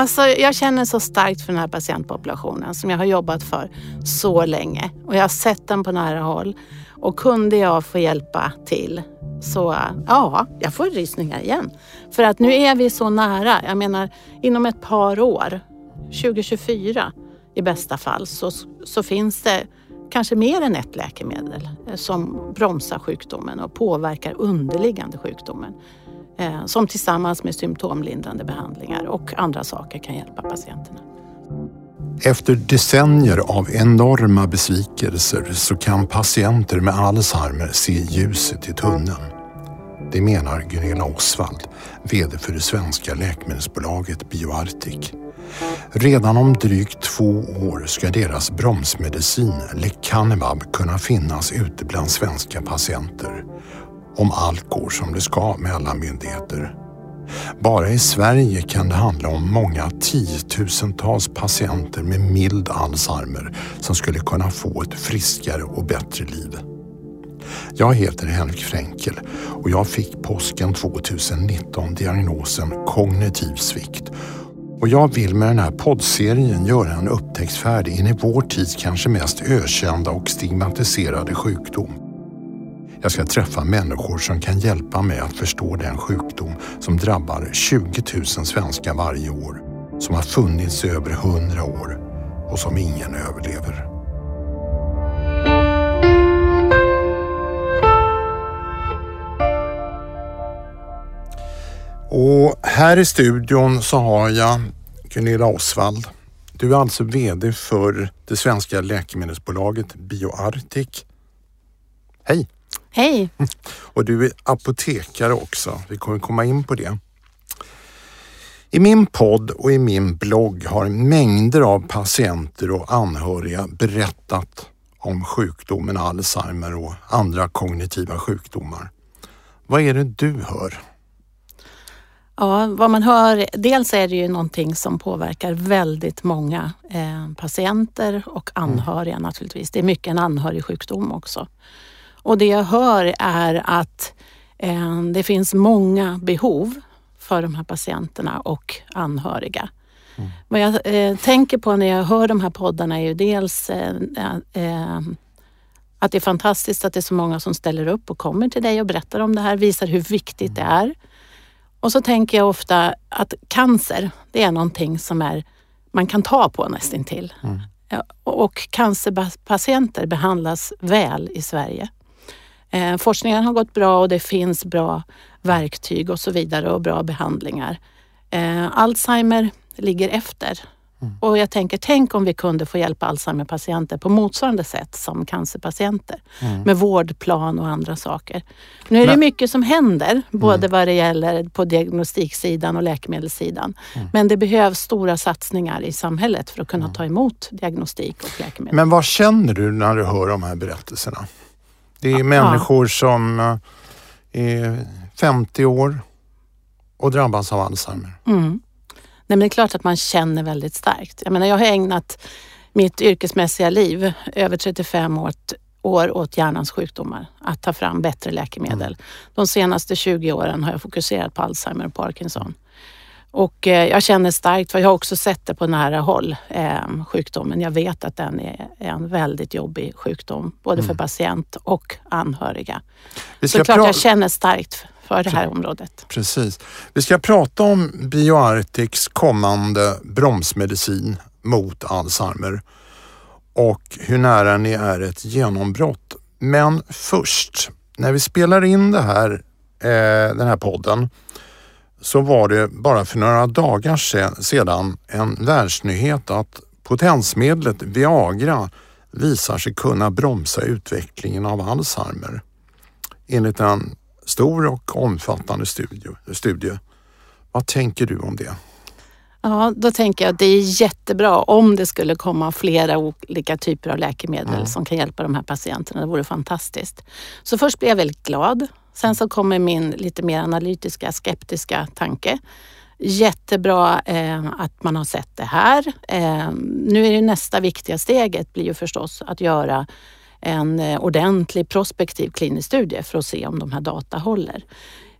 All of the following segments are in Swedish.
Alltså, jag känner så starkt för den här patientpopulationen som jag har jobbat för så länge och jag har sett den på nära håll. Och kunde jag få hjälpa till så ja, jag får rysningar igen. För att nu är vi så nära. Jag menar inom ett par år, 2024 i bästa fall, så, så finns det kanske mer än ett läkemedel eh, som bromsar sjukdomen och påverkar underliggande sjukdomen. Eh, som tillsammans med symptomlindrande behandlingar och andra saker kan hjälpa patienterna. Efter decennier av enorma besvikelser så kan patienter med Alzheimer se ljuset i tunneln. Det menar Gunilla Osvald, VD för det svenska läkemedelsbolaget Bioartic. Redan om drygt två år ska deras bromsmedicin Lecanemab kunna finnas ute bland svenska patienter om allt går som det ska med alla myndigheter. Bara i Sverige kan det handla om många tiotusentals patienter med mild Alzheimer som skulle kunna få ett friskare och bättre liv. Jag heter Henrik Fränkel och jag fick påsken 2019 diagnosen kognitiv svikt och jag vill med den här poddserien göra en upptäcktsfärd in i vår tids kanske mest ökända och stigmatiserade sjukdom. Jag ska träffa människor som kan hjälpa mig att förstå den sjukdom som drabbar 20 000 svenskar varje år, som har funnits i över 100 år och som ingen överlever. Och här i studion så har jag Gunilla Osvald. Du är alltså VD för det svenska läkemedelsbolaget Bioartic. Hej! Hej! Och du är apotekare också. Vi kommer komma in på det. I min podd och i min blogg har mängder av patienter och anhöriga berättat om sjukdomen Alzheimer och andra kognitiva sjukdomar. Vad är det du hör? Ja, vad man hör, dels är det ju någonting som påverkar väldigt många eh, patienter och anhöriga mm. naturligtvis. Det är mycket en anhörigsjukdom också. Och det jag hör är att eh, det finns många behov för de här patienterna och anhöriga. Mm. Vad jag eh, tänker på när jag hör de här poddarna är ju dels eh, att det är fantastiskt att det är så många som ställer upp och kommer till dig och berättar om det här, visar hur viktigt det är. Och så tänker jag ofta att cancer, det är någonting som är, man kan ta på nästintill. Mm. Och cancerpatienter behandlas väl i Sverige. Eh, forskningen har gått bra och det finns bra verktyg och så vidare och bra behandlingar. Eh, Alzheimer ligger efter. Mm. Och jag tänker, tänk om vi kunde få hjälpa Alzheimer-patienter på motsvarande sätt som cancerpatienter. Mm. Med vårdplan och andra saker. Nu är det mycket som händer, både mm. vad det gäller på diagnostiksidan och läkemedelssidan. Mm. Men det behövs stora satsningar i samhället för att kunna mm. ta emot diagnostik och läkemedel. Men vad känner du när du hör de här berättelserna? Det är ja. människor som eh, är 50 år och drabbas av Alzheimer. Mm. Nej, men det är klart att man känner väldigt starkt. Jag menar, jag har ägnat mitt yrkesmässiga liv, över 35 år, år åt hjärnans sjukdomar, att ta fram bättre läkemedel. Mm. De senaste 20 åren har jag fokuserat på Alzheimer och Parkinson. Och eh, jag känner starkt, för jag har också sett det på nära håll, eh, sjukdomen. Jag vet att den är en väldigt jobbig sjukdom, både mm. för patient och anhöriga. Så klart jag känner starkt för det här området. Precis. Vi ska prata om Bioartics kommande bromsmedicin mot Alzheimer och hur nära ni är ett genombrott. Men först, när vi spelar in det här, eh, den här podden så var det bara för några dagar sedan en världsnyhet att potensmedlet Viagra visar sig kunna bromsa utvecklingen av Alzheimer. Enligt en stor och omfattande studie. studie. Vad tänker du om det? Ja, då tänker jag att det är jättebra om det skulle komma flera olika typer av läkemedel mm. som kan hjälpa de här patienterna. Det vore fantastiskt. Så först blir jag väldigt glad Sen så kommer min lite mer analytiska, skeptiska tanke. Jättebra eh, att man har sett det här. Eh, nu är det nästa viktiga steget blir ju förstås att göra en eh, ordentlig prospektiv klinisk studie för att se om de här data håller.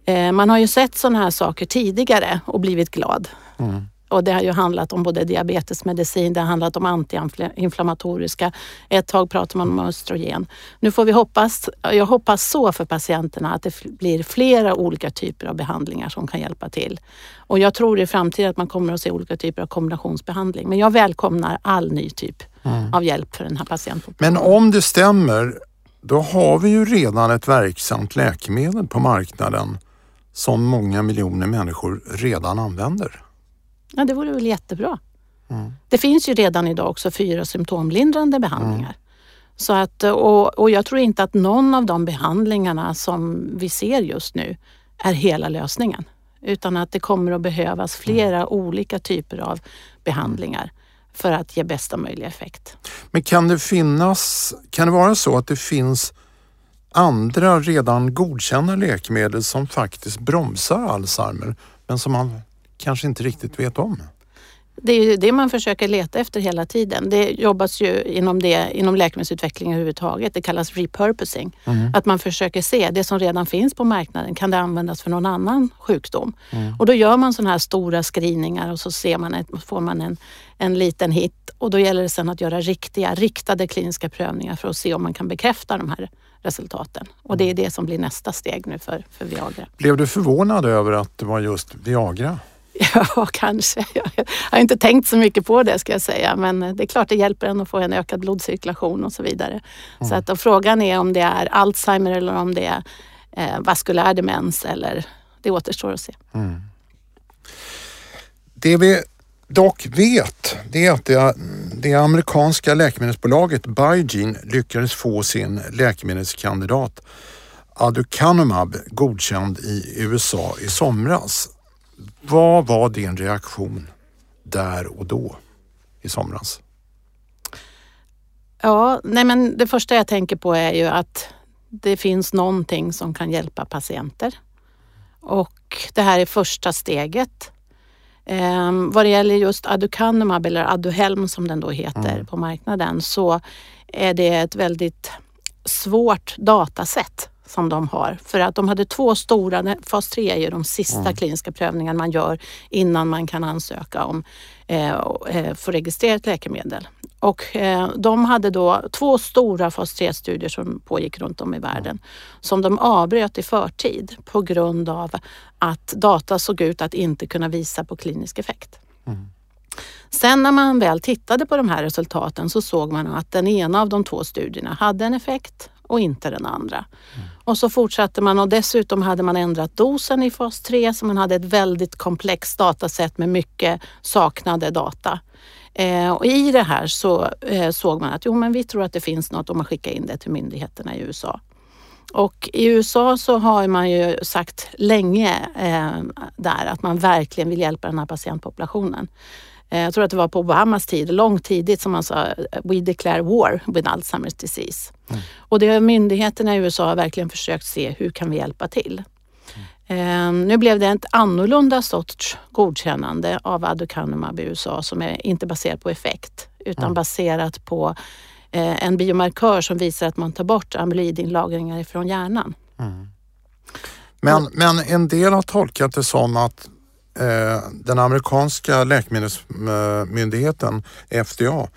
Eh, man har ju sett sådana här saker tidigare och blivit glad. Mm. Och det har ju handlat om både diabetesmedicin, det har handlat om antiinflammatoriska. Ett tag pratar man om östrogen. Nu får vi hoppas, jag hoppas så för patienterna att det blir flera olika typer av behandlingar som kan hjälpa till. Och jag tror i framtiden att man kommer att se olika typer av kombinationsbehandling. Men jag välkomnar all ny typ mm. av hjälp för den här patienten. Men om det stämmer, då har vi ju redan ett verksamt läkemedel på marknaden som många miljoner människor redan använder. Ja, det vore väl jättebra. Mm. Det finns ju redan idag också fyra symptomlindrande behandlingar. Mm. Så att, och, och jag tror inte att någon av de behandlingarna som vi ser just nu är hela lösningen. Utan att det kommer att behövas flera mm. olika typer av behandlingar för att ge bästa möjliga effekt. Men kan det finnas, kan det vara så att det finns andra redan godkända läkemedel som faktiskt bromsar Alzheimer men som man kanske inte riktigt vet om? Det är ju det man försöker leta efter hela tiden. Det jobbas ju inom, det, inom läkemedelsutveckling överhuvudtaget. Det kallas repurposing. Mm. Att man försöker se det som redan finns på marknaden, kan det användas för någon annan sjukdom? Mm. Och då gör man sådana här stora screeningar och så ser man ett, får man en, en liten hit och då gäller det sen att göra riktiga, riktade kliniska prövningar för att se om man kan bekräfta de här resultaten. Och det är det som blir nästa steg nu för, för Viagra. Blev du förvånad över att det var just Viagra? Ja, kanske. Jag har inte tänkt så mycket på det ska jag säga. Men det är klart det hjälper en att få en ökad blodcirkulation och så vidare. Mm. Så att, frågan är om det är Alzheimer eller om det är eh, vaskulär demens eller det återstår att se. Mm. Det vi dock vet det är att det, det amerikanska läkemedelsbolaget Biogen lyckades få sin läkemedelskandidat Aducanumab godkänd i USA i somras. Vad var din reaktion där och då i somras? Ja, nej men det första jag tänker på är ju att det finns någonting som kan hjälpa patienter. Och det här är första steget. Eh, vad det gäller just Aducanumab eller Aduhelm som den då heter mm. på marknaden så är det ett väldigt svårt datasätt som de har. För att de hade två stora, fas 3 är ju de sista mm. kliniska prövningarna man gör innan man kan ansöka om eh, eh få registrera ett läkemedel. Och eh, de hade då två stora fas 3-studier som pågick runt om i världen som de avbröt i förtid på grund av att data såg ut att inte kunna visa på klinisk effekt. Mm. Sen när man väl tittade på de här resultaten så såg man att den ena av de två studierna hade en effekt och inte den andra. Mm. Och så fortsatte man och dessutom hade man ändrat dosen i fas 3 så man hade ett väldigt komplext datasätt med mycket saknade data. Eh, och I det här så eh, såg man att jo, men vi tror att det finns något om man skickar in det till myndigheterna i USA. Och i USA så har man ju sagt länge eh, där att man verkligen vill hjälpa den här patientpopulationen. Eh, jag tror att det var på Obamas tid, långt tidigt, som man sa “We declare war with Alzheimer's disease”. Mm. Och det myndigheterna i USA har verkligen försökt se hur kan vi hjälpa till. Mm. Nu blev det ett annorlunda sorts godkännande av aducanumab i USA som är inte baserat på effekt utan mm. baserat på eh, en biomarkör som visar att man tar bort amyloidinlagringar ifrån hjärnan. Mm. Men, men en del har tolkat det som att Eh, Eh, den amerikanska läkemedelsmyndigheten eh, FDA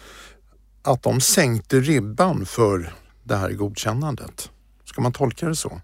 att de sänkte ribban för det här godkännandet. Ska man tolka det så?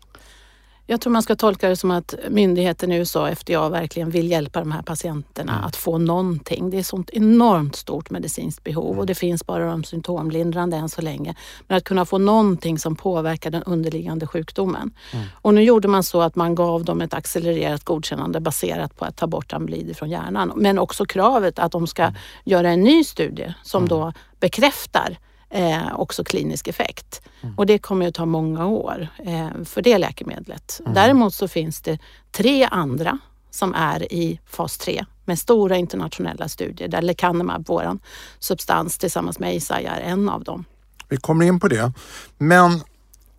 Jag tror man ska tolka det som att myndigheten i USA, FDA, verkligen vill hjälpa de här patienterna mm. att få någonting. Det är sånt enormt stort medicinskt behov mm. och det finns bara de symptomlindrande än så länge. Men att kunna få någonting som påverkar den underliggande sjukdomen. Mm. Och nu gjorde man så att man gav dem ett accelererat godkännande baserat på att ta bort amyloid från hjärnan. Men också kravet att de ska mm. göra en ny studie som mm. då bekräftar eh, också klinisk effekt. Mm. Och det kommer att ta många år eh, för det läkemedlet. Mm. Däremot så finns det tre andra som är i fas 3 med stora internationella studier där lecanemab, våran substans tillsammans med Eisai är en av dem. Vi kommer in på det. Men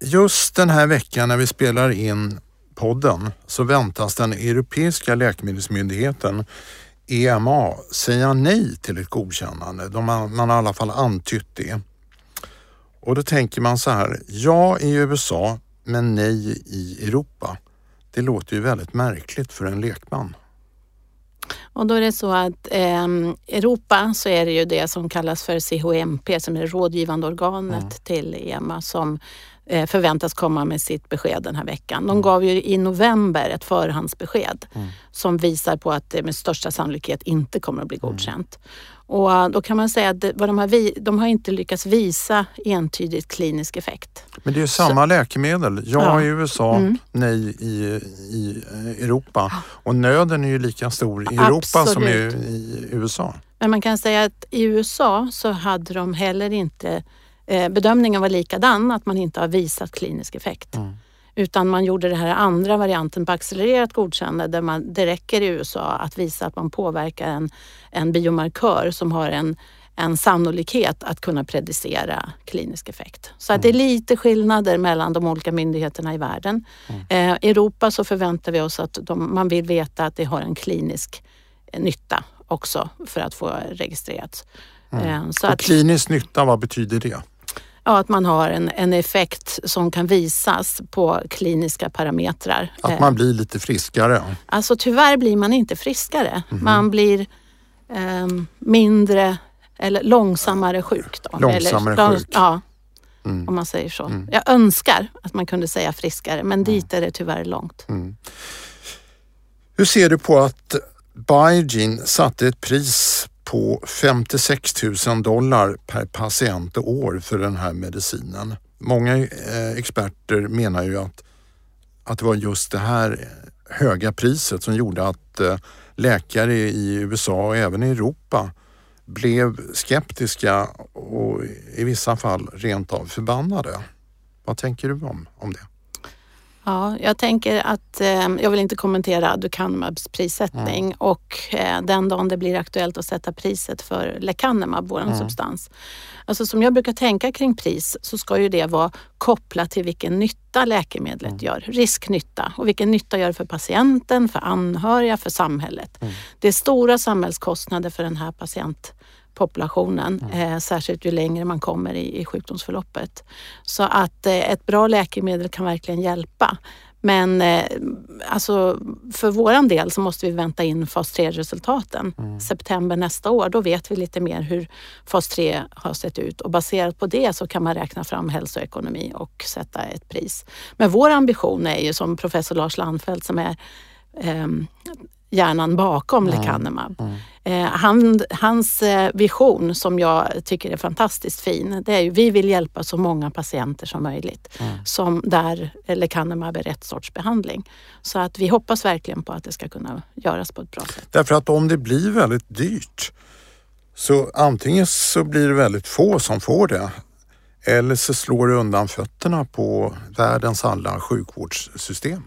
just den här veckan när vi spelar in podden så väntas den europeiska läkemedelsmyndigheten EMA säga nej till ett godkännande. De man har i alla fall antytt det. Och då tänker man så här, ja i USA men nej i Europa. Det låter ju väldigt märkligt för en lekman. Och då är det så att eh, Europa så är det ju det som kallas för CHMP som är rådgivande organet mm. till EMA som eh, förväntas komma med sitt besked den här veckan. De mm. gav ju i november ett förhandsbesked mm. som visar på att det med största sannolikhet inte kommer att bli mm. godkänt. Och eh, då kan man säga att vad de, har, de har inte lyckats visa entydigt klinisk effekt. Men det är samma Så, läkemedel. Ja, ja, i USA, mm. nej i, i Europa. Och nöden är ju lika stor i Europa Absolut. som i, i USA. Men man kan säga att i USA så hade de heller inte, eh, bedömningen var likadan, att man inte har visat klinisk effekt. Mm. Utan man gjorde det här andra varianten på accelererat godkännande där man, det räcker i USA att visa att man påverkar en, en biomarkör som har en, en sannolikhet att kunna predicera klinisk effekt. Så att det är mm. lite skillnader mellan de olika myndigheterna i världen. Mm. Eh, Europa så förväntar vi oss att de, man vill veta att det har en klinisk eh, nytta också för att få registrerat. Mm. Eh, så Och att, klinisk nytta, vad betyder det? Ja, att man har en, en effekt som kan visas på kliniska parametrar. Att man eh, blir lite friskare? Alltså tyvärr blir man inte friskare. Mm. Man blir eh, mindre eller långsammare sjuk. Då. Långsammare eller, sjuk? Ja, mm. om man säger så. Mm. Jag önskar att man kunde säga friskare men dit är det tyvärr långt. Mm. Hur ser du på att Biogen satte ett pris på 56 000 dollar per patient och år för den här medicinen. Många eh, experter menar ju att, att det var just det här höga priset som gjorde att eh, läkare i USA och även i Europa blev skeptiska och i vissa fall rent av förbannade. Vad tänker du om, om det? Ja, jag tänker att eh, jag vill inte kommentera Aducanumabs prissättning mm. och eh, den dagen det blir aktuellt att sätta priset för Lecanemab, vår mm. substans. Alltså som jag brukar tänka kring pris så ska ju det vara kopplat till vilken nytta läkemedlet mm. gör, risknytta och vilken nytta gör för patienten, för anhöriga, för samhället. Mm. Det är stora samhällskostnader för den här patient populationen, mm. eh, särskilt ju längre man kommer i, i sjukdomsförloppet. Så att eh, ett bra läkemedel kan verkligen hjälpa. Men eh, alltså, för våran del så måste vi vänta in fas 3-resultaten. Mm. September nästa år, då vet vi lite mer hur fas 3 har sett ut och baserat på det så kan man räkna fram hälsoekonomi och sätta ett pris. Men vår ambition är ju som professor Lars Landfelt som är eh, hjärnan bakom mm. lecanemab. Mm. Eh, han, hans eh, vision som jag tycker är fantastiskt fin, det är ju vi vill hjälpa så många patienter som möjligt mm. som där lecanemab är rätt sorts behandling. Så att vi hoppas verkligen på att det ska kunna göras på ett bra sätt. Därför att om det blir väldigt dyrt så antingen så blir det väldigt få som får det eller så slår det undan fötterna på världens alla sjukvårdssystem.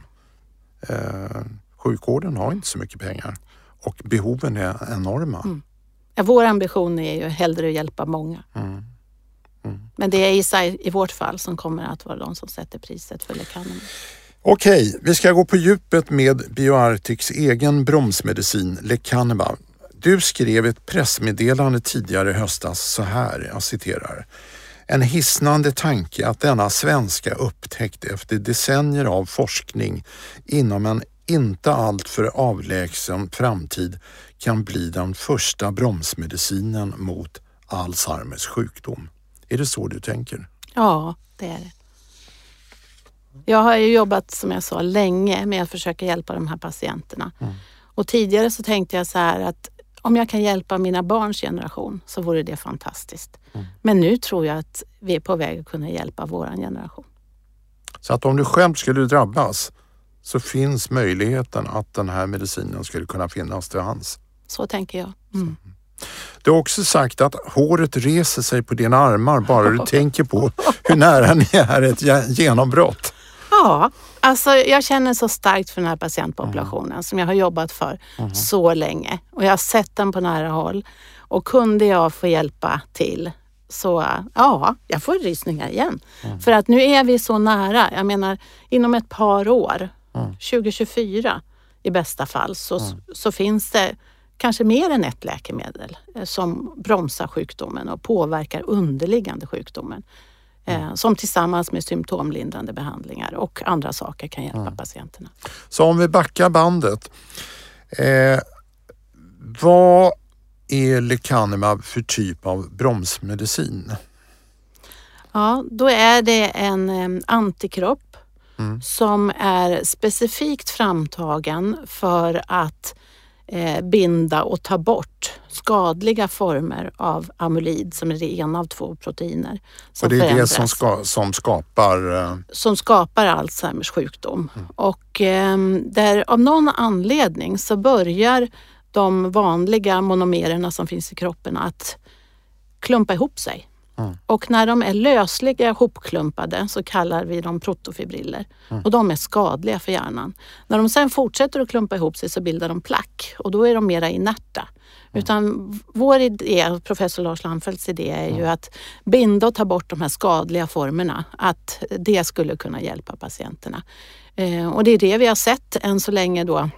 Eh, sjukvården har inte så mycket pengar och behoven är enorma. Mm. Ja, vår ambition är ju hellre att hjälpa många. Mm. Mm. Men det är Isai i vårt fall som kommer att vara de som sätter priset för lecanemab. Okej, vi ska gå på djupet med BioArctics egen bromsmedicin lecanemab. Du skrev ett pressmeddelande tidigare i höstas så här, jag citerar. En hisnande tanke att denna svenska upptäckt efter decennier av forskning inom en inte alltför avlägsen framtid kan bli den första bromsmedicinen mot Alzheimers sjukdom. Är det så du tänker? Ja, det är det. Jag har ju jobbat, som jag sa, länge med att försöka hjälpa de här patienterna. Mm. Och tidigare så tänkte jag så här att om jag kan hjälpa mina barns generation så vore det fantastiskt. Mm. Men nu tror jag att vi är på väg att kunna hjälpa våran generation. Så att om du själv skulle drabbas så finns möjligheten att den här medicinen skulle kunna finnas till hands. Så tänker jag. Mm. Du har också sagt att håret reser sig på dina armar bara du tänker på hur nära ni är ett genombrott. Ja, alltså jag känner så starkt för den här patientpopulationen mm. som jag har jobbat för mm. så länge och jag har sett den på nära håll. Och kunde jag få hjälpa till så ja, jag får rysningar igen. Mm. För att nu är vi så nära. Jag menar inom ett par år 2024 i bästa fall så, mm. så finns det kanske mer än ett läkemedel eh, som bromsar sjukdomen och påverkar underliggande sjukdomen. Mm. Som tillsammans med symptomlindrande behandlingar och andra saker kan hjälpa mm. patienterna. Så om vi backar bandet. Eh, Vad är lecanemab för typ av bromsmedicin? Ja, då är det en eh, antikropp Mm. som är specifikt framtagen för att eh, binda och ta bort skadliga former av amylid som är det ena av två proteiner Och det är det förändras som, ska, som skapar... eh, som skapar Alzheimers sjukdom. Och eh, där av någon anledning så börjar de vanliga monomererna som finns i kroppen att klumpa ihop sig. Mm. Och när de är lösliga ihopklumpade så kallar vi dem protofibriller och de är skadliga för hjärnan. När de sen fortsätter att klumpa ihop sig så bildar de plack och då är de mera inerta. Utan vår idé, professor Lars Lamfelts idé, är ju att binda och ta bort de här skadliga formerna. Att det skulle kunna hjälpa patienterna. Eh, och det är det vi har sett än så länge då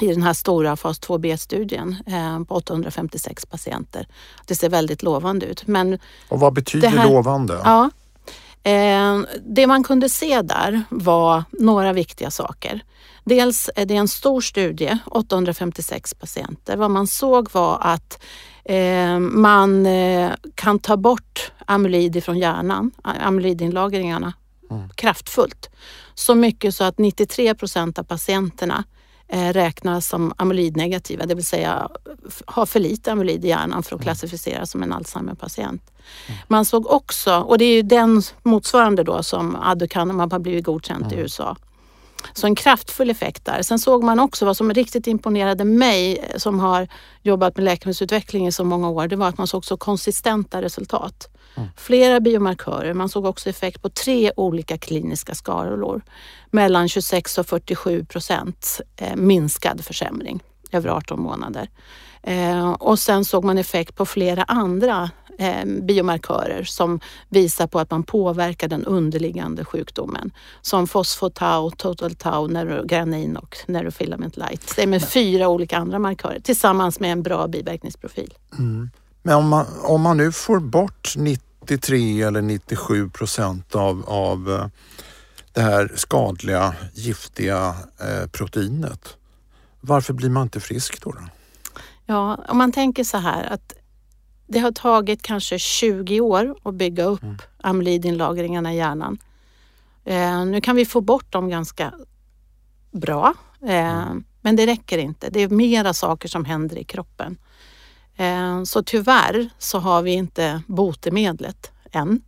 i den här stora fas 2b-studien eh, på 856 patienter. Det ser väldigt lovande ut. Men Och vad betyder här- lovande? Ja. Eh, det man kunde se där var några viktiga saker. Dels är det en stor studie, 856 patienter. Vad man såg var att eh, man eh, kan ta bort amylid från hjärnan, amylidinlagringarna, kraftfullt. Så mycket så att 93 procent av patienterna eh, räknas som amylidnegativa, det vill säga har för lite amylid i hjärnan för att klassificeras som en Alzheimer-patient. Man såg också, och det är ju den motsvarande då som aducanumab har blivit godkänt i USA. Så en kraftfull effekt där. Sen såg man också vad som riktigt imponerade mig eh, som har jobbat med läkemedelsutveckling i så många år. Det var att man såg så konsistenta resultat. Flera biomarkörer. Man såg också effekt på tre olika kliniska skalor. Mellan 26 och 47 procent eh, minskad försämring över 18 månader. Eh, och sen såg man effekt på flera andra eh, biomarkörer som visar på att man påverkar den underliggande sjukdomen. Som fosfotau, total tau, neurogranin och neurofilament light. Det är med fyra olika andra markörer tillsammans med en bra biverkningsprofil. Men om man, om man nu får bort 93 eller 97 procent av, av eh, det här skadliga, giftiga eh, proteinet, varför blir man inte frisk då? då? Ja, om man tänker så här att det har tagit kanske 20 år att bygga upp amylidinlagringarna i hjärnan. Eh, nu kan vi få bort dem ganska bra, eh, men det räcker inte. Det är mera saker som händer i kroppen. Eh, så tyvärr så har vi inte botemedlet än.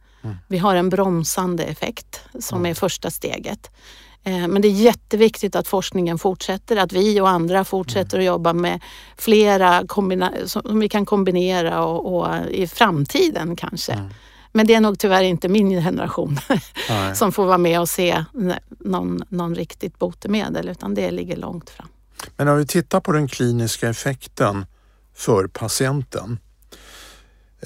Vi har en bromsande effekt som är första steget. Eh, Men det är jätteviktigt att forskningen fortsätter, att vi och andra fortsätter att jobba med flera som vi kan kombinera och, och i framtiden kanske. Men det är nog tyvärr inte min generation Nej. som får vara med och se någon, någon riktigt botemedel utan det ligger långt fram. Men om vi tittar på den kliniska effekten för patienten.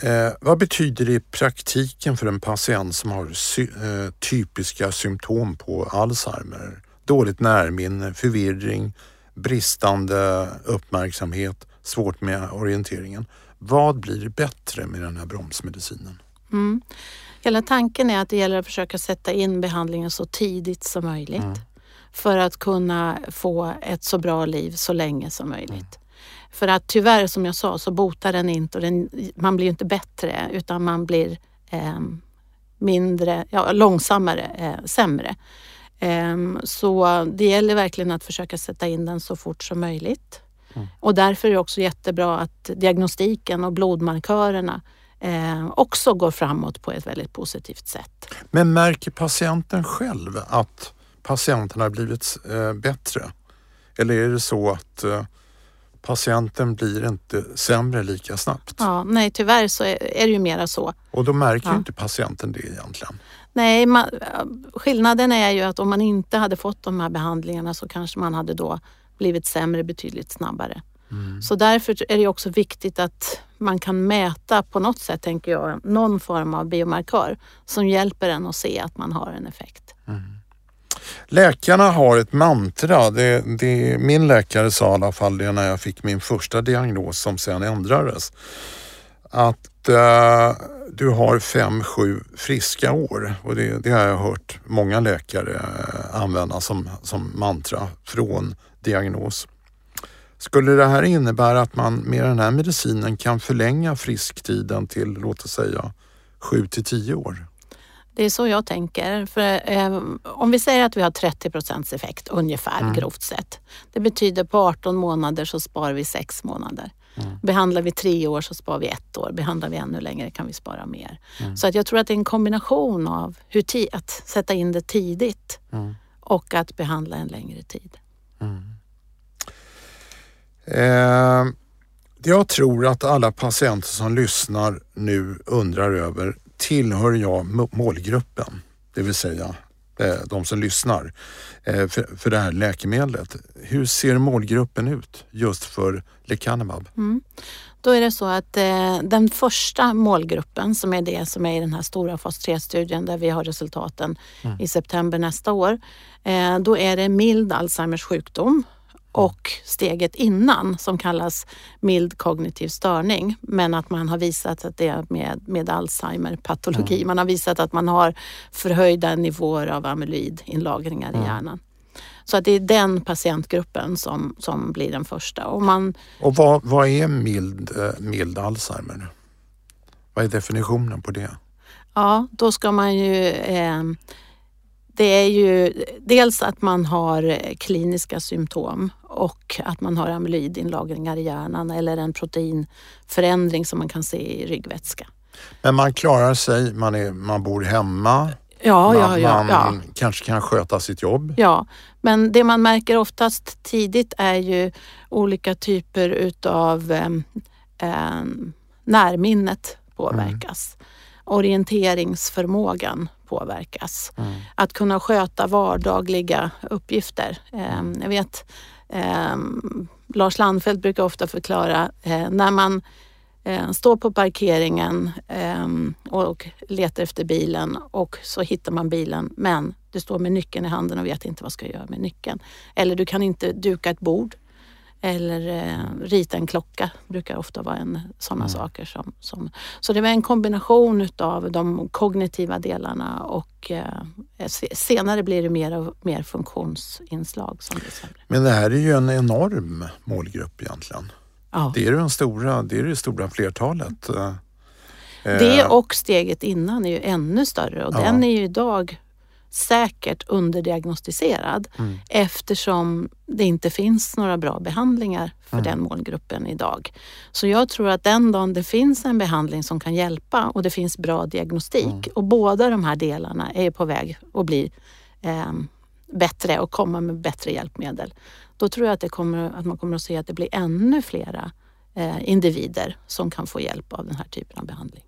Eh, vad betyder det i praktiken för en patient som har sy- eh, typiska symptom på Alzheimer? Dåligt närminne, förvirring, bristande uppmärksamhet, svårt med orienteringen. Vad blir bättre med den här bromsmedicinen? Mm. Hela tanken är att det gäller att försöka sätta in behandlingen så tidigt som möjligt för att kunna få ett så bra liv så länge som möjligt. För att tyvärr, som jag sa, så botar den inte och den, man blir inte bättre utan man blir eh, mindre, ja, långsammare, eh, sämre. Ehm, så det gäller verkligen att försöka sätta in den så fort som möjligt. Och därför är det också jättebra att diagnostiken och blodmarkörerna eh, också går framåt på ett väldigt positivt sätt. Men märker patienten själv att patienten har blivit eh, bättre? Eller är det så att eh, patienten blir inte sämre lika snabbt? Ja, nej, tyvärr så är, det ju mera så. Och då märker Ja. inte patienten det egentligen. Nej, man, skillnaden är ju att om man inte hade fått de här behandlingarna så kanske man hade då blivit sämre betydligt snabbare. Så därför är det också viktigt att man kan mäta på något sätt, tänker jag, någon form av biomarkör som hjälper en att se att man har en effekt. Läkarna har ett mantra. Det, det, min läkare sa i alla fall det när jag fick min första diagnos som sen ändrades. Att eh, du har fem, sju friska år och det, det har jag hört många läkare eh, använda som, som mantra från diagnos. Skulle det här innebära att man med den här medicinen kan förlänga frisktiden till låt oss säga 7 till 10 år? Det är så jag tänker. För, eh, om vi säger att vi har 30 procents effekt ungefär mm. grovt sett. Det betyder på 18 månader så sparar vi 6 månader. Mm. Behandlar vi tre år så sparar vi ett år. Behandlar vi ännu längre kan vi spara mer. Mm. Så att jag tror att det är en kombination av hur att sätta in det tidigt mm. och att behandla en längre tid. Mm. Eh, jag tror att alla patienter som lyssnar nu undrar över, tillhör jag målgruppen? Det vill säga eh, de som lyssnar eh, för, för det här läkemedlet. Hur ser målgruppen ut just för lecanemab? Mm. Då är det så att eh, den första målgruppen som är det som är i den här stora fas 3-studien där vi har resultaten mm. i september nästa år. Eh, då är det mild Alzheimers sjukdom och steget innan som kallas mild kognitiv störning. Men att man har visat att det är med, med Alzheimer-patologi. Mm. Man har visat att man har förhöjda nivåer av amyloidinlagringar mm. i hjärnan. Så att det är den patientgruppen som, som blir den första. Och, man, och vad, vad är mild, eh, mild Alzheimer? Vad är definitionen på det? Ja, då ska man ju eh, det är ju dels att man har kliniska symptom och att man har amyloidinlagringar i hjärnan eller en proteinförändring som man kan se i ryggvätska. Men man klarar sig, man, är, man bor hemma, Ja, man, ja, ja, man kanske kan sköta sitt jobb. Ja, men det man märker oftast tidigt är ju olika typer utav eh, eh, närminnet påverkas. Mm. Orienteringsförmågan påverkas. Mm. Att kunna sköta vardagliga uppgifter. Eh, jag vet eh, Lars Landfelt brukar ofta förklara eh, när man eh, står på parkeringen eh, och letar efter bilen och så hittar man bilen men du står med nyckeln i handen och vet inte vad ska jag göra med nyckeln. Eller du kan inte duka ett bord eller eh, rita en klocka brukar ofta vara en sådana mm. saker. Som, som, så det var en kombination utav de kognitiva delarna och eh, senare blir det mer och mer funktionsinslag. Som det Men det här är ju en enorm målgrupp egentligen. Ja. Det är det, stora, det är det stora flertalet. Eh, det och steget innan är ju ännu större och ja. den är ju idag säkert underdiagnostiserad mm. eftersom det inte finns några bra behandlingar för mm. den målgruppen idag. Så jag tror att den dagen det finns en behandling som kan hjälpa och det finns bra diagnostik mm. och båda de här delarna är på väg att bli eh, bättre och komma med bättre hjälpmedel. Då tror jag att, kommer, att man kommer att se att det blir ännu flera eh, individer som kan få hjälp av den här typen av behandling.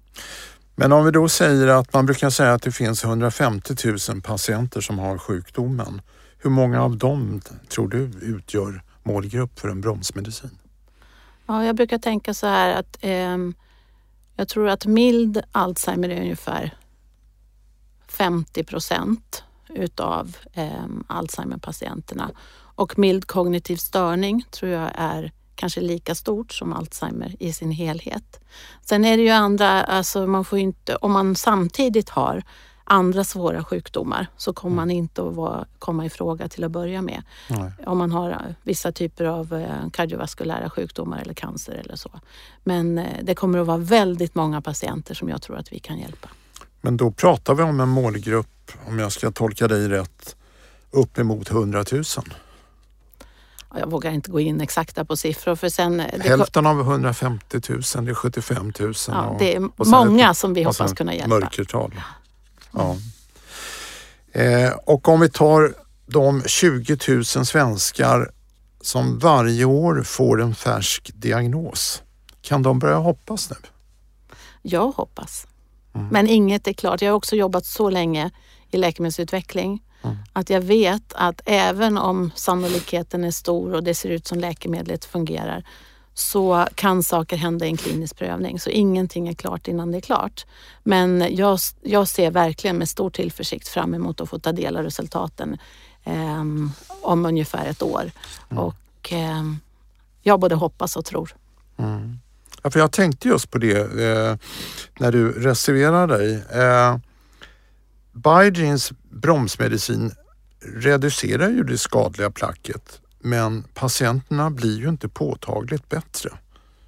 Men om vi då säger att man brukar säga att det finns 150 000 patienter som har sjukdomen. Hur många av dem tror du utgör målgrupp för en bromsmedicin? Ja, jag brukar tänka så här att eh, jag tror att mild Alzheimer är ungefär 50 procent utav eh, Alzheimer-patienterna och mild kognitiv störning tror jag är kanske lika stort som Alzheimer i sin helhet. Sen är det ju andra, alltså man får inte, om man samtidigt har andra svåra sjukdomar så kommer mm. man inte att vara, komma i fråga till att börja med. Nej. Om man har eh, vissa typer av eh, kardiovaskulära sjukdomar eller cancer eller så. Men eh, det kommer att vara väldigt många patienter som jag tror att vi kan hjälpa. Men då pratar vi om en målgrupp, om jag ska tolka dig rätt, uppemot 100 000? Jag vågar inte gå in exakta på siffror för sen... Hälften av 150 000, det är 75 000. Ja, det är många som vi hoppas kunna hjälpa. Mörkertal. Ja. Eh, och om vi tar de 20 000 svenskar som varje år får en färsk diagnos. Kan de börja hoppas nu? Jag hoppas. Mm. Men inget är klart. Jag har också jobbat så länge i läkemedelsutveckling Mm. Att jag vet att även om sannolikheten är stor och det ser ut som läkemedlet fungerar så kan saker hända i en klinisk prövning. Så ingenting är klart innan det är klart. Men jag, jag ser verkligen med stor tillförsikt fram emot att få ta del av resultaten eh, om ungefär ett år. Mm. Och eh, jag både hoppas och tror. Mm. Ja, för jag tänkte just på det eh, när du reserverar dig. Eh, Biogens bromsmedicin reducerar ju det skadliga placket men patienterna blir ju inte påtagligt bättre.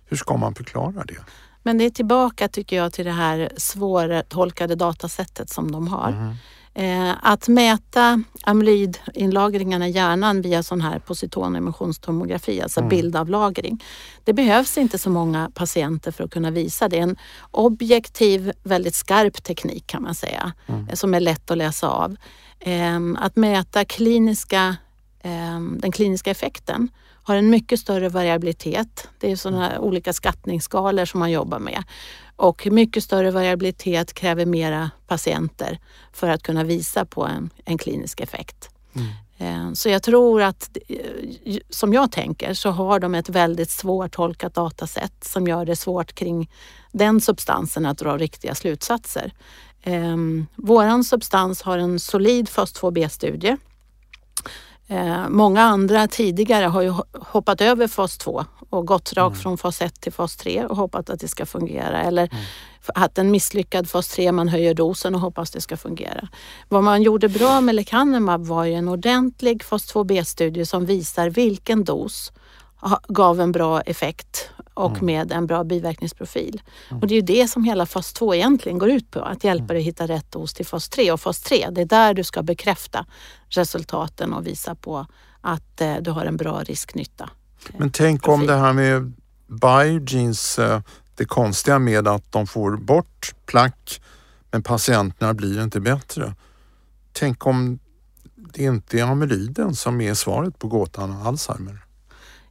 Hur ska man förklara det? Men det är tillbaka tycker jag till det här svårtolkade datasättet som de har. Mm. Eh, att mäta amyloidinlagringarna i hjärnan via sån här positonemissionstomografi, alltså mm. bildavlagring. Det behövs inte så många patienter för att kunna visa det. är En objektiv, väldigt skarp teknik kan man säga, mm. som är lätt att läsa av. Eh, att mäta kliniska, eh, den kliniska effekten har en mycket större variabilitet. Det är sådana olika skattningsskalor som man jobbar med. Och mycket större variabilitet kräver mera patienter för att kunna visa på en, en klinisk effekt. Mm. Eh, så jag tror att, eh, som jag tänker, så har de ett väldigt svårtolkat datasätt som gör det svårt kring den substansen att dra riktiga slutsatser. Ehm, våran substans har en solid fas 2b-studie Eh, många andra tidigare har ju hoppat över fas 2 och gått rakt mm. från fas 1 till fas 3 och hoppat att det ska fungera. Eller mm. haft en misslyckad fas 3, man höjer dosen och hoppas det ska fungera. Vad man gjorde bra med lecanemab var ju en ordentlig fas 2b-studie som visar vilken dos gav en bra effekt och mm. med en bra biverkningsprofil. Mm. Och det är ju det som hela fas 2 egentligen går ut på, att hjälpa mm. dig hitta rätt dos till fas 3. Och fas 3, det är där du ska bekräfta resultaten och visa på att eh, du har en bra risknytta. Men tänk profil. om det här med Biogenes, eh, det konstiga med att de får bort plack men patienterna blir inte bättre. Tänk om det inte är amyloiden som är svaret på gåtan Alzheimer?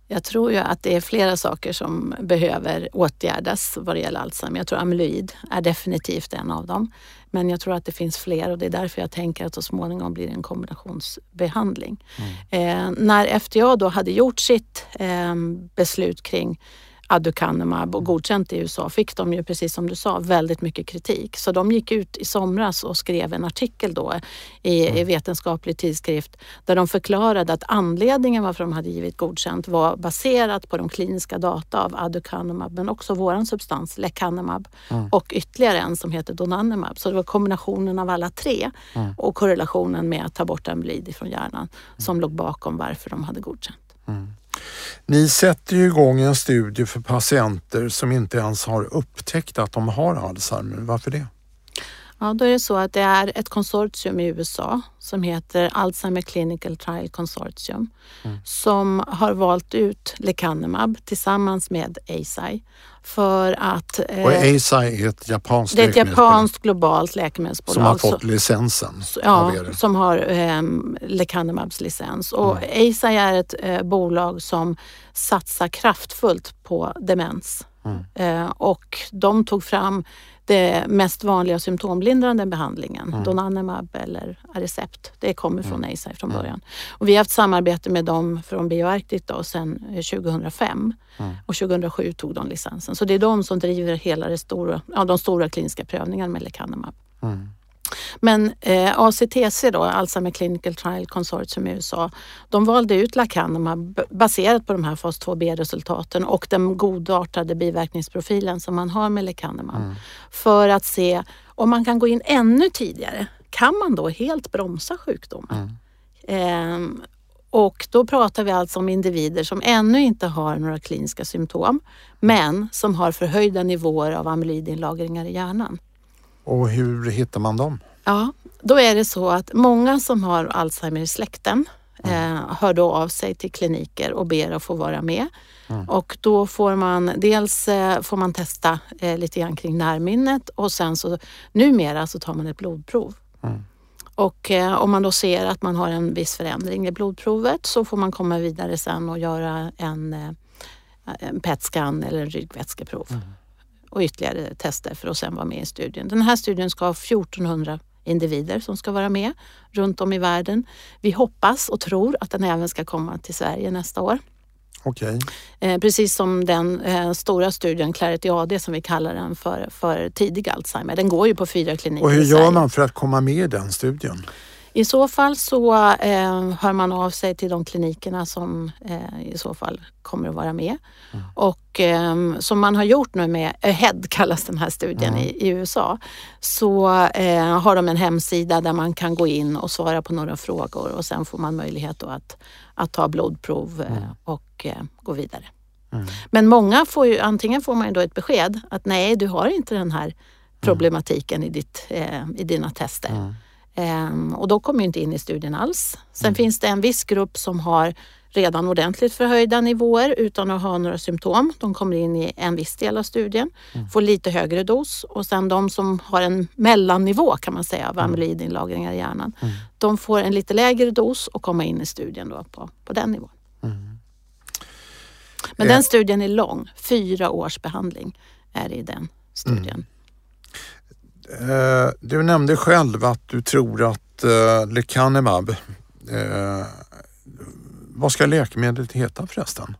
Jag tror ju att det är flera saker som behöver åtgärdas vad det gäller Alzheimer. Jag tror amyloid är definitivt en av dem. Men jag tror att det finns fler och det är därför jag tänker att så småningom blir det en kombinationsbehandling. Mm. Eh, när FDA då hade gjort sitt eh, beslut kring aducanumab och godkänt i USA fick de ju precis som du sa väldigt mycket kritik. Så de gick ut i somras och skrev en artikel då i, i mm. vetenskaplig tidskrift där de förklarade att anledningen varför de hade givit godkänt var baserat på de kliniska data av aducanumab men också våran substans lecanemab mm. och ytterligare en som heter donanemab. Så det var kombinationen av alla tre mm. och korrelationen med att ta bort amyloid från hjärnan mm. som låg bakom varför de hade godkänt. Mm. Ni sätter ju igång en studie för patienter som inte ens har upptäckt att de har Alzheimer. Varför det? Ja, då är det så att det är ett konsortium i USA som heter Alzheimer Clinical Trial Consortium mm. som har valt ut lecanemab tillsammans med Eisai för att... Eh, och Eisai är ett japanskt Det är ett japanskt globalt läkemedelsbolag. Som har fått licensen Ja, som har eh, lecanemabs licens. Och mm. Eisai är ett eh, bolag som satsar kraftfullt på demens. Mm. Och de tog fram det mest vanliga symptomlindrande behandlingen, mm. Donanemab eller Aricept. Det kommer från mm. Eisai från mm. början. Och vi har haft samarbete med dem från BioArctic då sedan 2005 eh, mm. och 2007 tog de licensen. Så det är de som driver hela det stora, ja, de stora kliniska prövningarna med lecanemab. Mm. Men eh, ACTC då, Alzheimer Clinical Trial Consortium i USA, de valde ut Lacanumab baserat på de här fas 2b-resultaten och den godartade biverkningsprofilen som man har med Lecanemab mm. för att se om man kan gå in ännu tidigare. Kan man då helt bromsa sjukdomen? Mm. Eh, och då pratar vi alltså om individer som ännu inte har några kliniska symptom men som har förhöjda nivåer av amyloidinlagringar i hjärnan. Och hur hittar man dem? Ja, då är det så att många som har Alzheimer i släkten mm. eh, hör då av sig till kliniker och ber att få vara med. Mm. Och då får man dels eh, får man testa eh, lite grann kring närminnet och sen så numera så tar man ett blodprov. Mm. Och eh, om man då ser att man har en viss förändring i blodprovet så får man komma vidare sen och göra en, eh, en PET-scan eller en ryggvätskeprov. Och ytterligare tester för att sedan vara med i studien. Den här studien ska ha 1400 individer som ska vara med runt om i världen. Vi hoppas och tror att den även ska komma till Sverige nästa år. Okay. Eh, precis som den eh, stora studien Clarity AD som vi kallar den för, för tidig Alzheimer. Den går ju på fyra kliniker Och hur gör man för att komma med i den studien? I så fall så eh, hör man av sig till de klinikerna som eh, i så fall kommer att vara med. Mm. Och eh, som man har gjort nu med AHEAD kallas den här studien mm. i, i, USA, så eh, har de en hemsida där man kan gå in och svara på några frågor och sen får man möjlighet att, att ta blodprov eh, mm. och eh, gå vidare. Mm. Men många får ju, antingen får man då ett besked att nej, du har inte den här problematiken i, ditt, i dina tester. Mm. Ehm, och då kommer inte in i studien alls. Sen mm. finns det en viss grupp som har redan ordentligt förhöjda nivåer utan att ha några symptom. De kommer in i en viss del av studien, mm. får lite högre dos och sen de som har en mellannivå kan man säga av mm. amyloidinlagringar i hjärnan. Mm. De får en lite lägre dos och kommer in i studien då på, på den nivån. Mm. Men den studien är lång, fyra års behandling är det i den studien. Mm. Eh, du nämnde själv att du tror att eh, lecanemab, eh, vad ska läkemedlet heta förresten?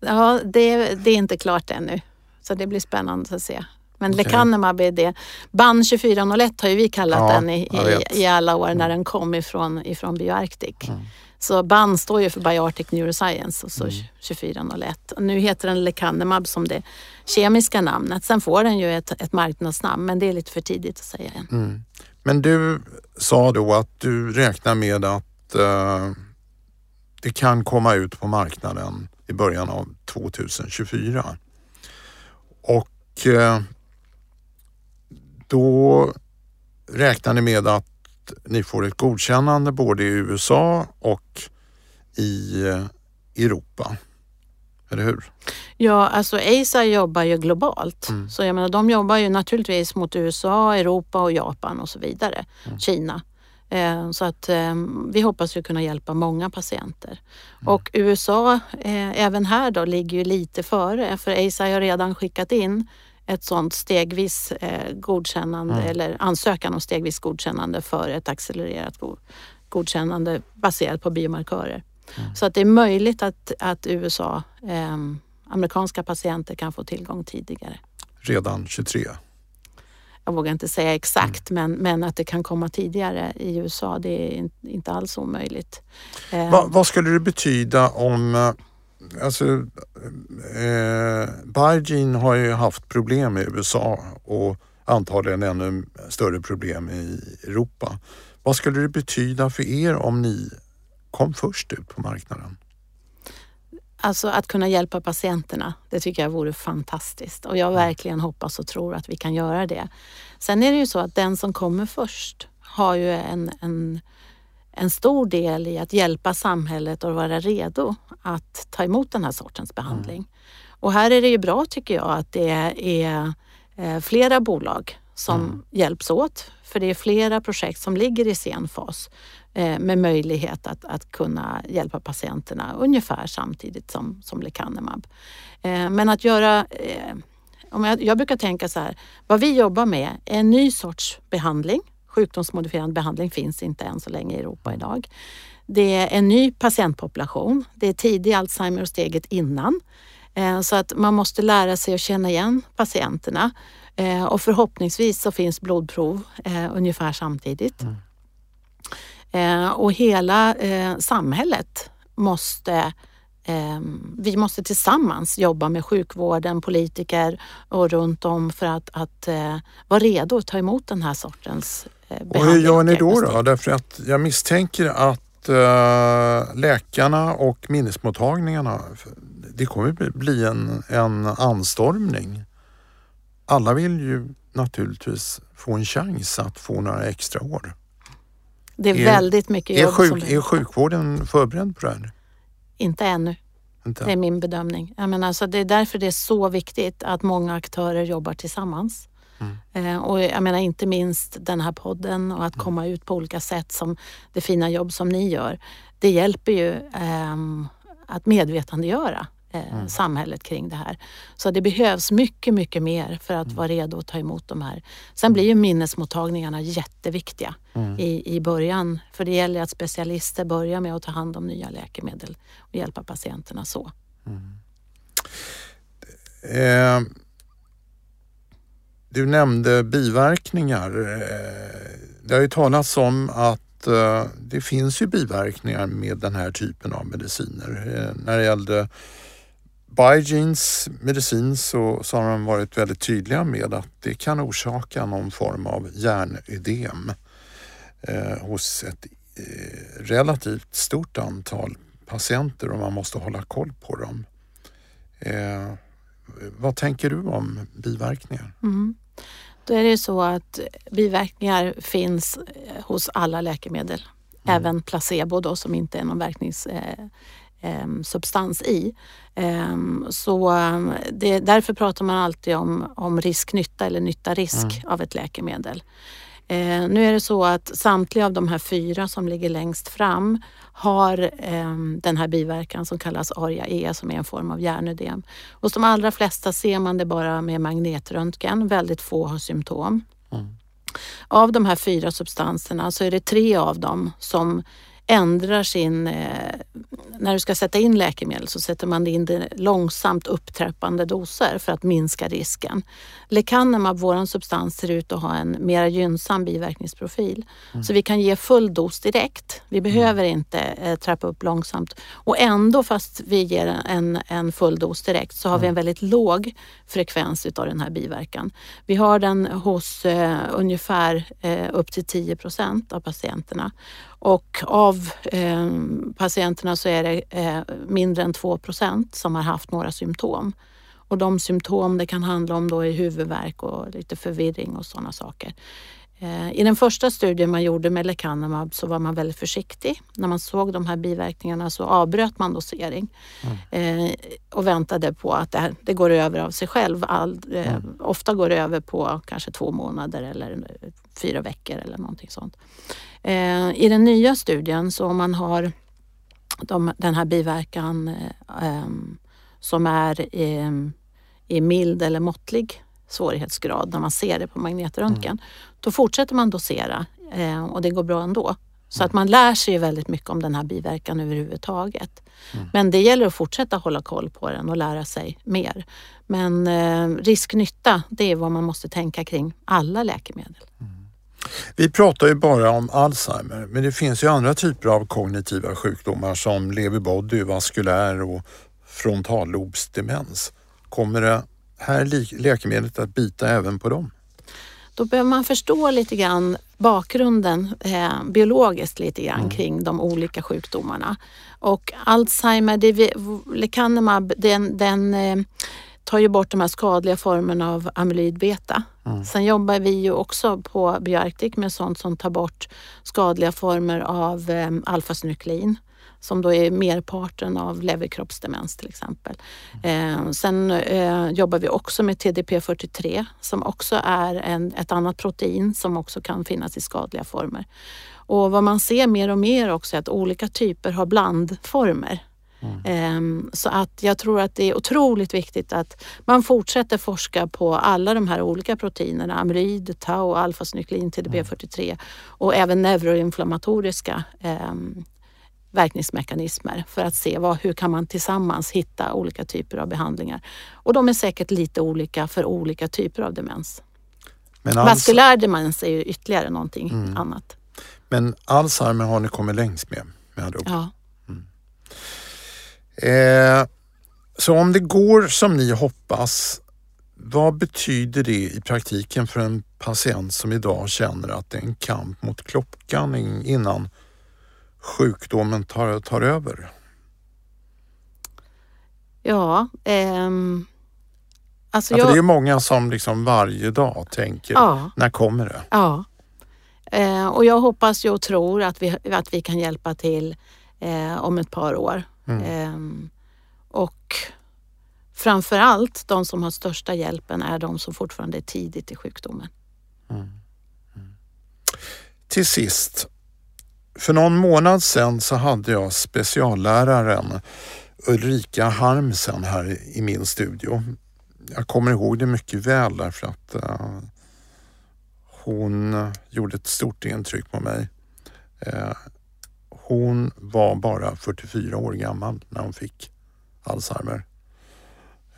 Ja, det, det, är inte klart ännu. Så det blir spännande att se. Men okay. lecanemab är det. BAN 2401 har ju vi kallat ja, den i, i, i, alla år när den kom ifrån, ifrån BioArctic. Mm. Så BAN står ju för Bioarctic Neuroscience och så mm. 2401. Nu heter den lecanemab som det kemiska namnet. Sen får den ju ett, ett marknadsnamn men det är lite för tidigt att säga än. Mm. Men du sa då att du räknar med att uh, det kan komma ut på marknaden i början av 2024. Och uh, då räknar ni med att ni får ett godkännande både i USA och i eh, Europa. Eller hur? Ja, alltså ASA jobbar ju globalt. Mm. Så jag menar, de jobbar ju naturligtvis mot USA, Europa och Japan och så vidare. Mm. Kina. Eh, så att eh, vi hoppas ju kunna hjälpa många patienter. Mm. Och USA, även här då, ligger ju lite före för ASA har redan skickat in ett sådant stegvis eh, godkännande mm. eller ansökan om stegvis godkännande för ett accelererat godkännande baserat på biomarkörer. Mm. Så att det är möjligt att, att USA, eh, amerikanska patienter kan få tillgång tidigare. Redan 23? Jag vågar inte säga exakt mm. men, men att det kan komma tidigare i USA det är inte alls omöjligt. Eh, Va, vad skulle det betyda om eh, alltså, eh, Biogen har ju haft problem i USA och antagligen ännu större problem i Europa. Vad skulle det betyda för er om ni kom först ut på marknaden? Alltså att kunna hjälpa patienterna, det tycker jag vore fantastiskt och jag mm. verkligen hoppas och tror att vi kan göra det. Sen är det ju så att den som kommer först har ju en, en en stor del i att hjälpa samhället att vara redo att ta emot den här sortens behandling. Mm. Och här är det ju bra tycker jag att det är eh, flera bolag som mm. hjälps åt. För det är flera projekt som ligger i sen fas eh, med möjlighet att, att kunna hjälpa patienterna ungefär samtidigt som, som lecanemab. Eh, men att göra om jag, jag brukar tänka så här, vad vi jobbar med är en ny sorts behandling Sjukdomsmodifierande behandling finns inte än så länge i Europa idag. Det är en ny patientpopulation. Det är tidig Alzheimer och steget innan. Eh, så att man måste lära sig att känna igen patienterna eh, och förhoppningsvis så finns blodprov eh, ungefär samtidigt. Mm. Och hela samhället måste vi måste tillsammans jobba med sjukvården, politiker och runt om för att, att vara redo att ta emot den här sortens behandling. Och hur gör ni då? då? Därför att jag misstänker att uh, läkarna och minnesmottagningarna, det kommer bli en, en anstormning. Alla vill ju naturligtvis få en chans att få några extra år. Det är, är väldigt mycket jobb. Är, sjuk, är sjukvården förberedd på det här? Inte ännu. Inte. Det är min bedömning. Jag menar, så det är därför det är så viktigt att många aktörer jobbar tillsammans. Mm. Och jag menar inte minst den här podden och att mm. komma ut på olika sätt som det fina jobb som ni gör. Det hjälper ju eh, att medvetandegöra eh, mm. samhället kring det här. Så det behövs mycket, mycket mer för att mm. vara redo att ta emot de här. Sen mm. blir ju minnesmottagningarna jätteviktiga mm. i, i början. För det gäller att specialister börjar med att ta hand om nya läkemedel och hjälpa patienterna så. Mm. Eh, du nämnde biverkningar. Eh, det har ju talats om att eh, det finns ju biverkningar med den här typen av mediciner. Eh, när det gällde Biogenes medicin så, så har de varit väldigt tydliga med att det kan orsaka någon form av hjärnödem eh, hos ett relativt stort antal patienter och man måste hålla koll på dem. vad tänker du om biverkningar? Mm. Då är det så att biverkningar finns eh, hos alla läkemedel. Mm. Även placebo då som inte är någon verkningssubstans eh, i. Så det, därför pratar man alltid om, om risk-nytta eller nytta-risk mm. av ett läkemedel. Eh, nu är det så att samtliga av de här fyra som ligger längst fram har eh, den här biverkan som kallas ARIA-E som är en form av hjärnödem. Hos de allra flesta ser man det bara med magnetröntgen. Väldigt få har symptom. Mm. Av de här fyra substanserna så är det tre av dem som ändrar sin... Eh, när du ska sätta in läkemedel så sätter man in det långsamt upptrappande doser för att minska risken. Lecanemab, vår substans, ser ut att ha en mer gynnsam biverkningsprofil. Mm. Så vi kan ge full dos direkt. Vi mm. behöver mm. inte eh, trappa upp långsamt. Och ändå fast vi ger en, en full dos direkt så har mm. vi en väldigt låg frekvens utav den här biverkan. Vi har den hos eh, ungefär eh, upp till 10 procent av patienterna. Och av eh, patienterna så är det eh, mindre än 2% som har haft några symptom. Och de symptom det kan handla om då är huvudvärk och lite förvirring och sådana saker. Eh, I den första studien man gjorde med lecanemab så var man väldigt försiktig. När man såg de här biverkningarna så avbröt man dosering mm. eh, och väntade på att det, här, det, går över av sig själv. All, eh, mm. Ofta går det över på kanske två månader eller fyra veckor eller någonting sånt. I den nya studien så om man har de, den här biverkan eh, som är i mild eller måttlig svårighetsgrad när man ser det på magnetröntgen. Mm. Då fortsätter man dosera eh, och det går bra ändå. Så att man lär sig väldigt mycket om den här biverkan överhuvudtaget. Mm. Men det gäller att fortsätta hålla koll på den och lära sig mer. Men eh, risk-nytta, det är vad man måste tänka kring alla läkemedel. Mm. Vi pratar ju bara om Alzheimer, men det finns ju andra typer av kognitiva sjukdomar som lewy body, vaskulär och frontallobsdemens. Kommer det här läkemedlet att bita även på dem? Då behöver man förstå lite grann bakgrunden eh, biologiskt lite grann mm. kring de olika sjukdomarna. Och Alzheimer, det lecanemab, den, den eh, tar ju bort de här skadliga formerna av amyloid beta. Mm. Sen jobbar vi ju också på Bioarctic med sånt som tar bort skadliga former av eh, alfasynuklein som då är merparten av leverkroppsdemens till exempel. Eh, sen eh, jobbar vi också med TDP43 som också är en, ett annat protein som också kan finnas i skadliga former. Och vad man ser mer och mer också är att olika typer har blandformer. Mm. Ehm, så att jag tror att det är otroligt viktigt att man fortsätter forska på alla de här olika proteinerna, amyloid, tau, alfasynuklein, TDP43 mm. och även neuroinflammatoriska ehm, verkningsmekanismer för att se vad, hur kan man tillsammans hitta olika typer av behandlingar. Och de är säkert lite olika för olika typer av demens. Men alltså... Vaskulär demens är ju ytterligare någonting mm. annat. Men Alzheimer har ni kommit längst med, med Ja. Mm. Eh, så om det går som ni hoppas, vad betyder det i praktiken för en patient som idag känner att det är en kamp mot klockan innan sjukdomen tar, tar över? Ja, ehm, alltså jag... Det är många som liksom varje dag tänker, ja. när kommer det? Ja, eh, och jag hoppas och tror att vi, att vi kan hjälpa till eh, om ett par år. Mm. Eh, och framför allt de som har största hjälpen är de som fortfarande är tidigt i sjukdomen. Mm. Mm. Till sist, för någon månad sedan så hade jag specialläraren Ulrika Harmsen här i min studio. Jag kommer ihåg det mycket väl därför att uh, hon gjorde ett stort intryck på mig. Uh, hon var bara 44 år gammal när hon fick Alzheimer.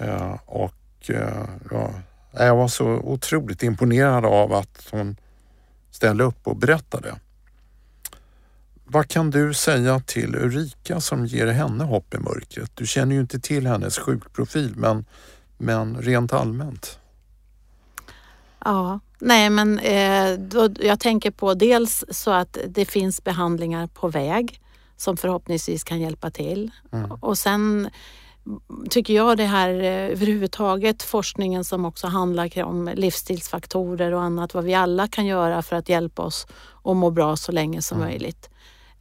Uh, och ja, jag var så otroligt imponerad av att hon ställde upp och berättade vad kan du säga till Ulrika som ger henne hopp i mörkret? Du känner ju inte till hennes sjukprofil men, men rent allmänt. Ja, nej men eh, då, jag tänker på dels så att det finns behandlingar på väg som förhoppningsvis kan hjälpa till. Mm. Och sen tycker jag det här eh, överhuvudtaget forskningen som också handlar om livsstilsfaktorer och annat, vad vi alla kan göra för att hjälpa oss att må bra så länge som mm. möjligt.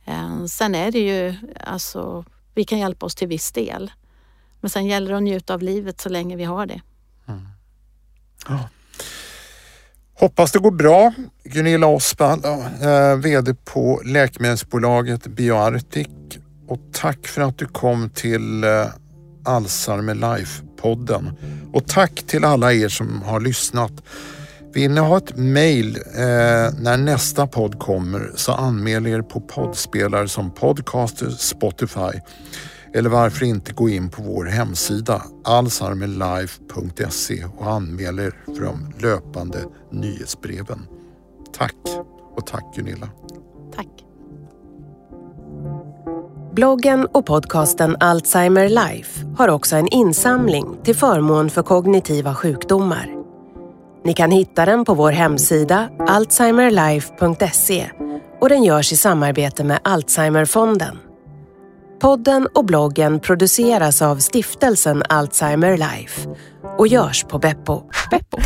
Eh, sen är det ju, alltså, vi kan hjälpa oss till viss del. Men sen gäller det att njuta av livet så länge vi har det. Mm. Ja. Hoppas det går bra. Gunilla Osvald, eh, VD på läkemedelsbolaget Bioartic och tack för att du kom till eh, Alzheimer Life-podden. Och tack till alla er som har lyssnat. Vill ni ha ett mejl eh, när nästa podd kommer så anmäl er på poddspelare som Podcaster, Spotify eller varför inte gå in på vår hemsida alzheimerlife.se och anmäl er för de löpande nyhetsbreven. Tack och tack Gunilla. Tack. Bloggen och podcasten Alzheimer Life har också en insamling till förmån för kognitiva sjukdomar. Ni kan hitta den på vår hemsida alzheimerlife.se och den görs i samarbete med Alzheimerfonden. Podden och bloggen produceras av stiftelsen Alzheimer Life och görs på Beppo. Beppo.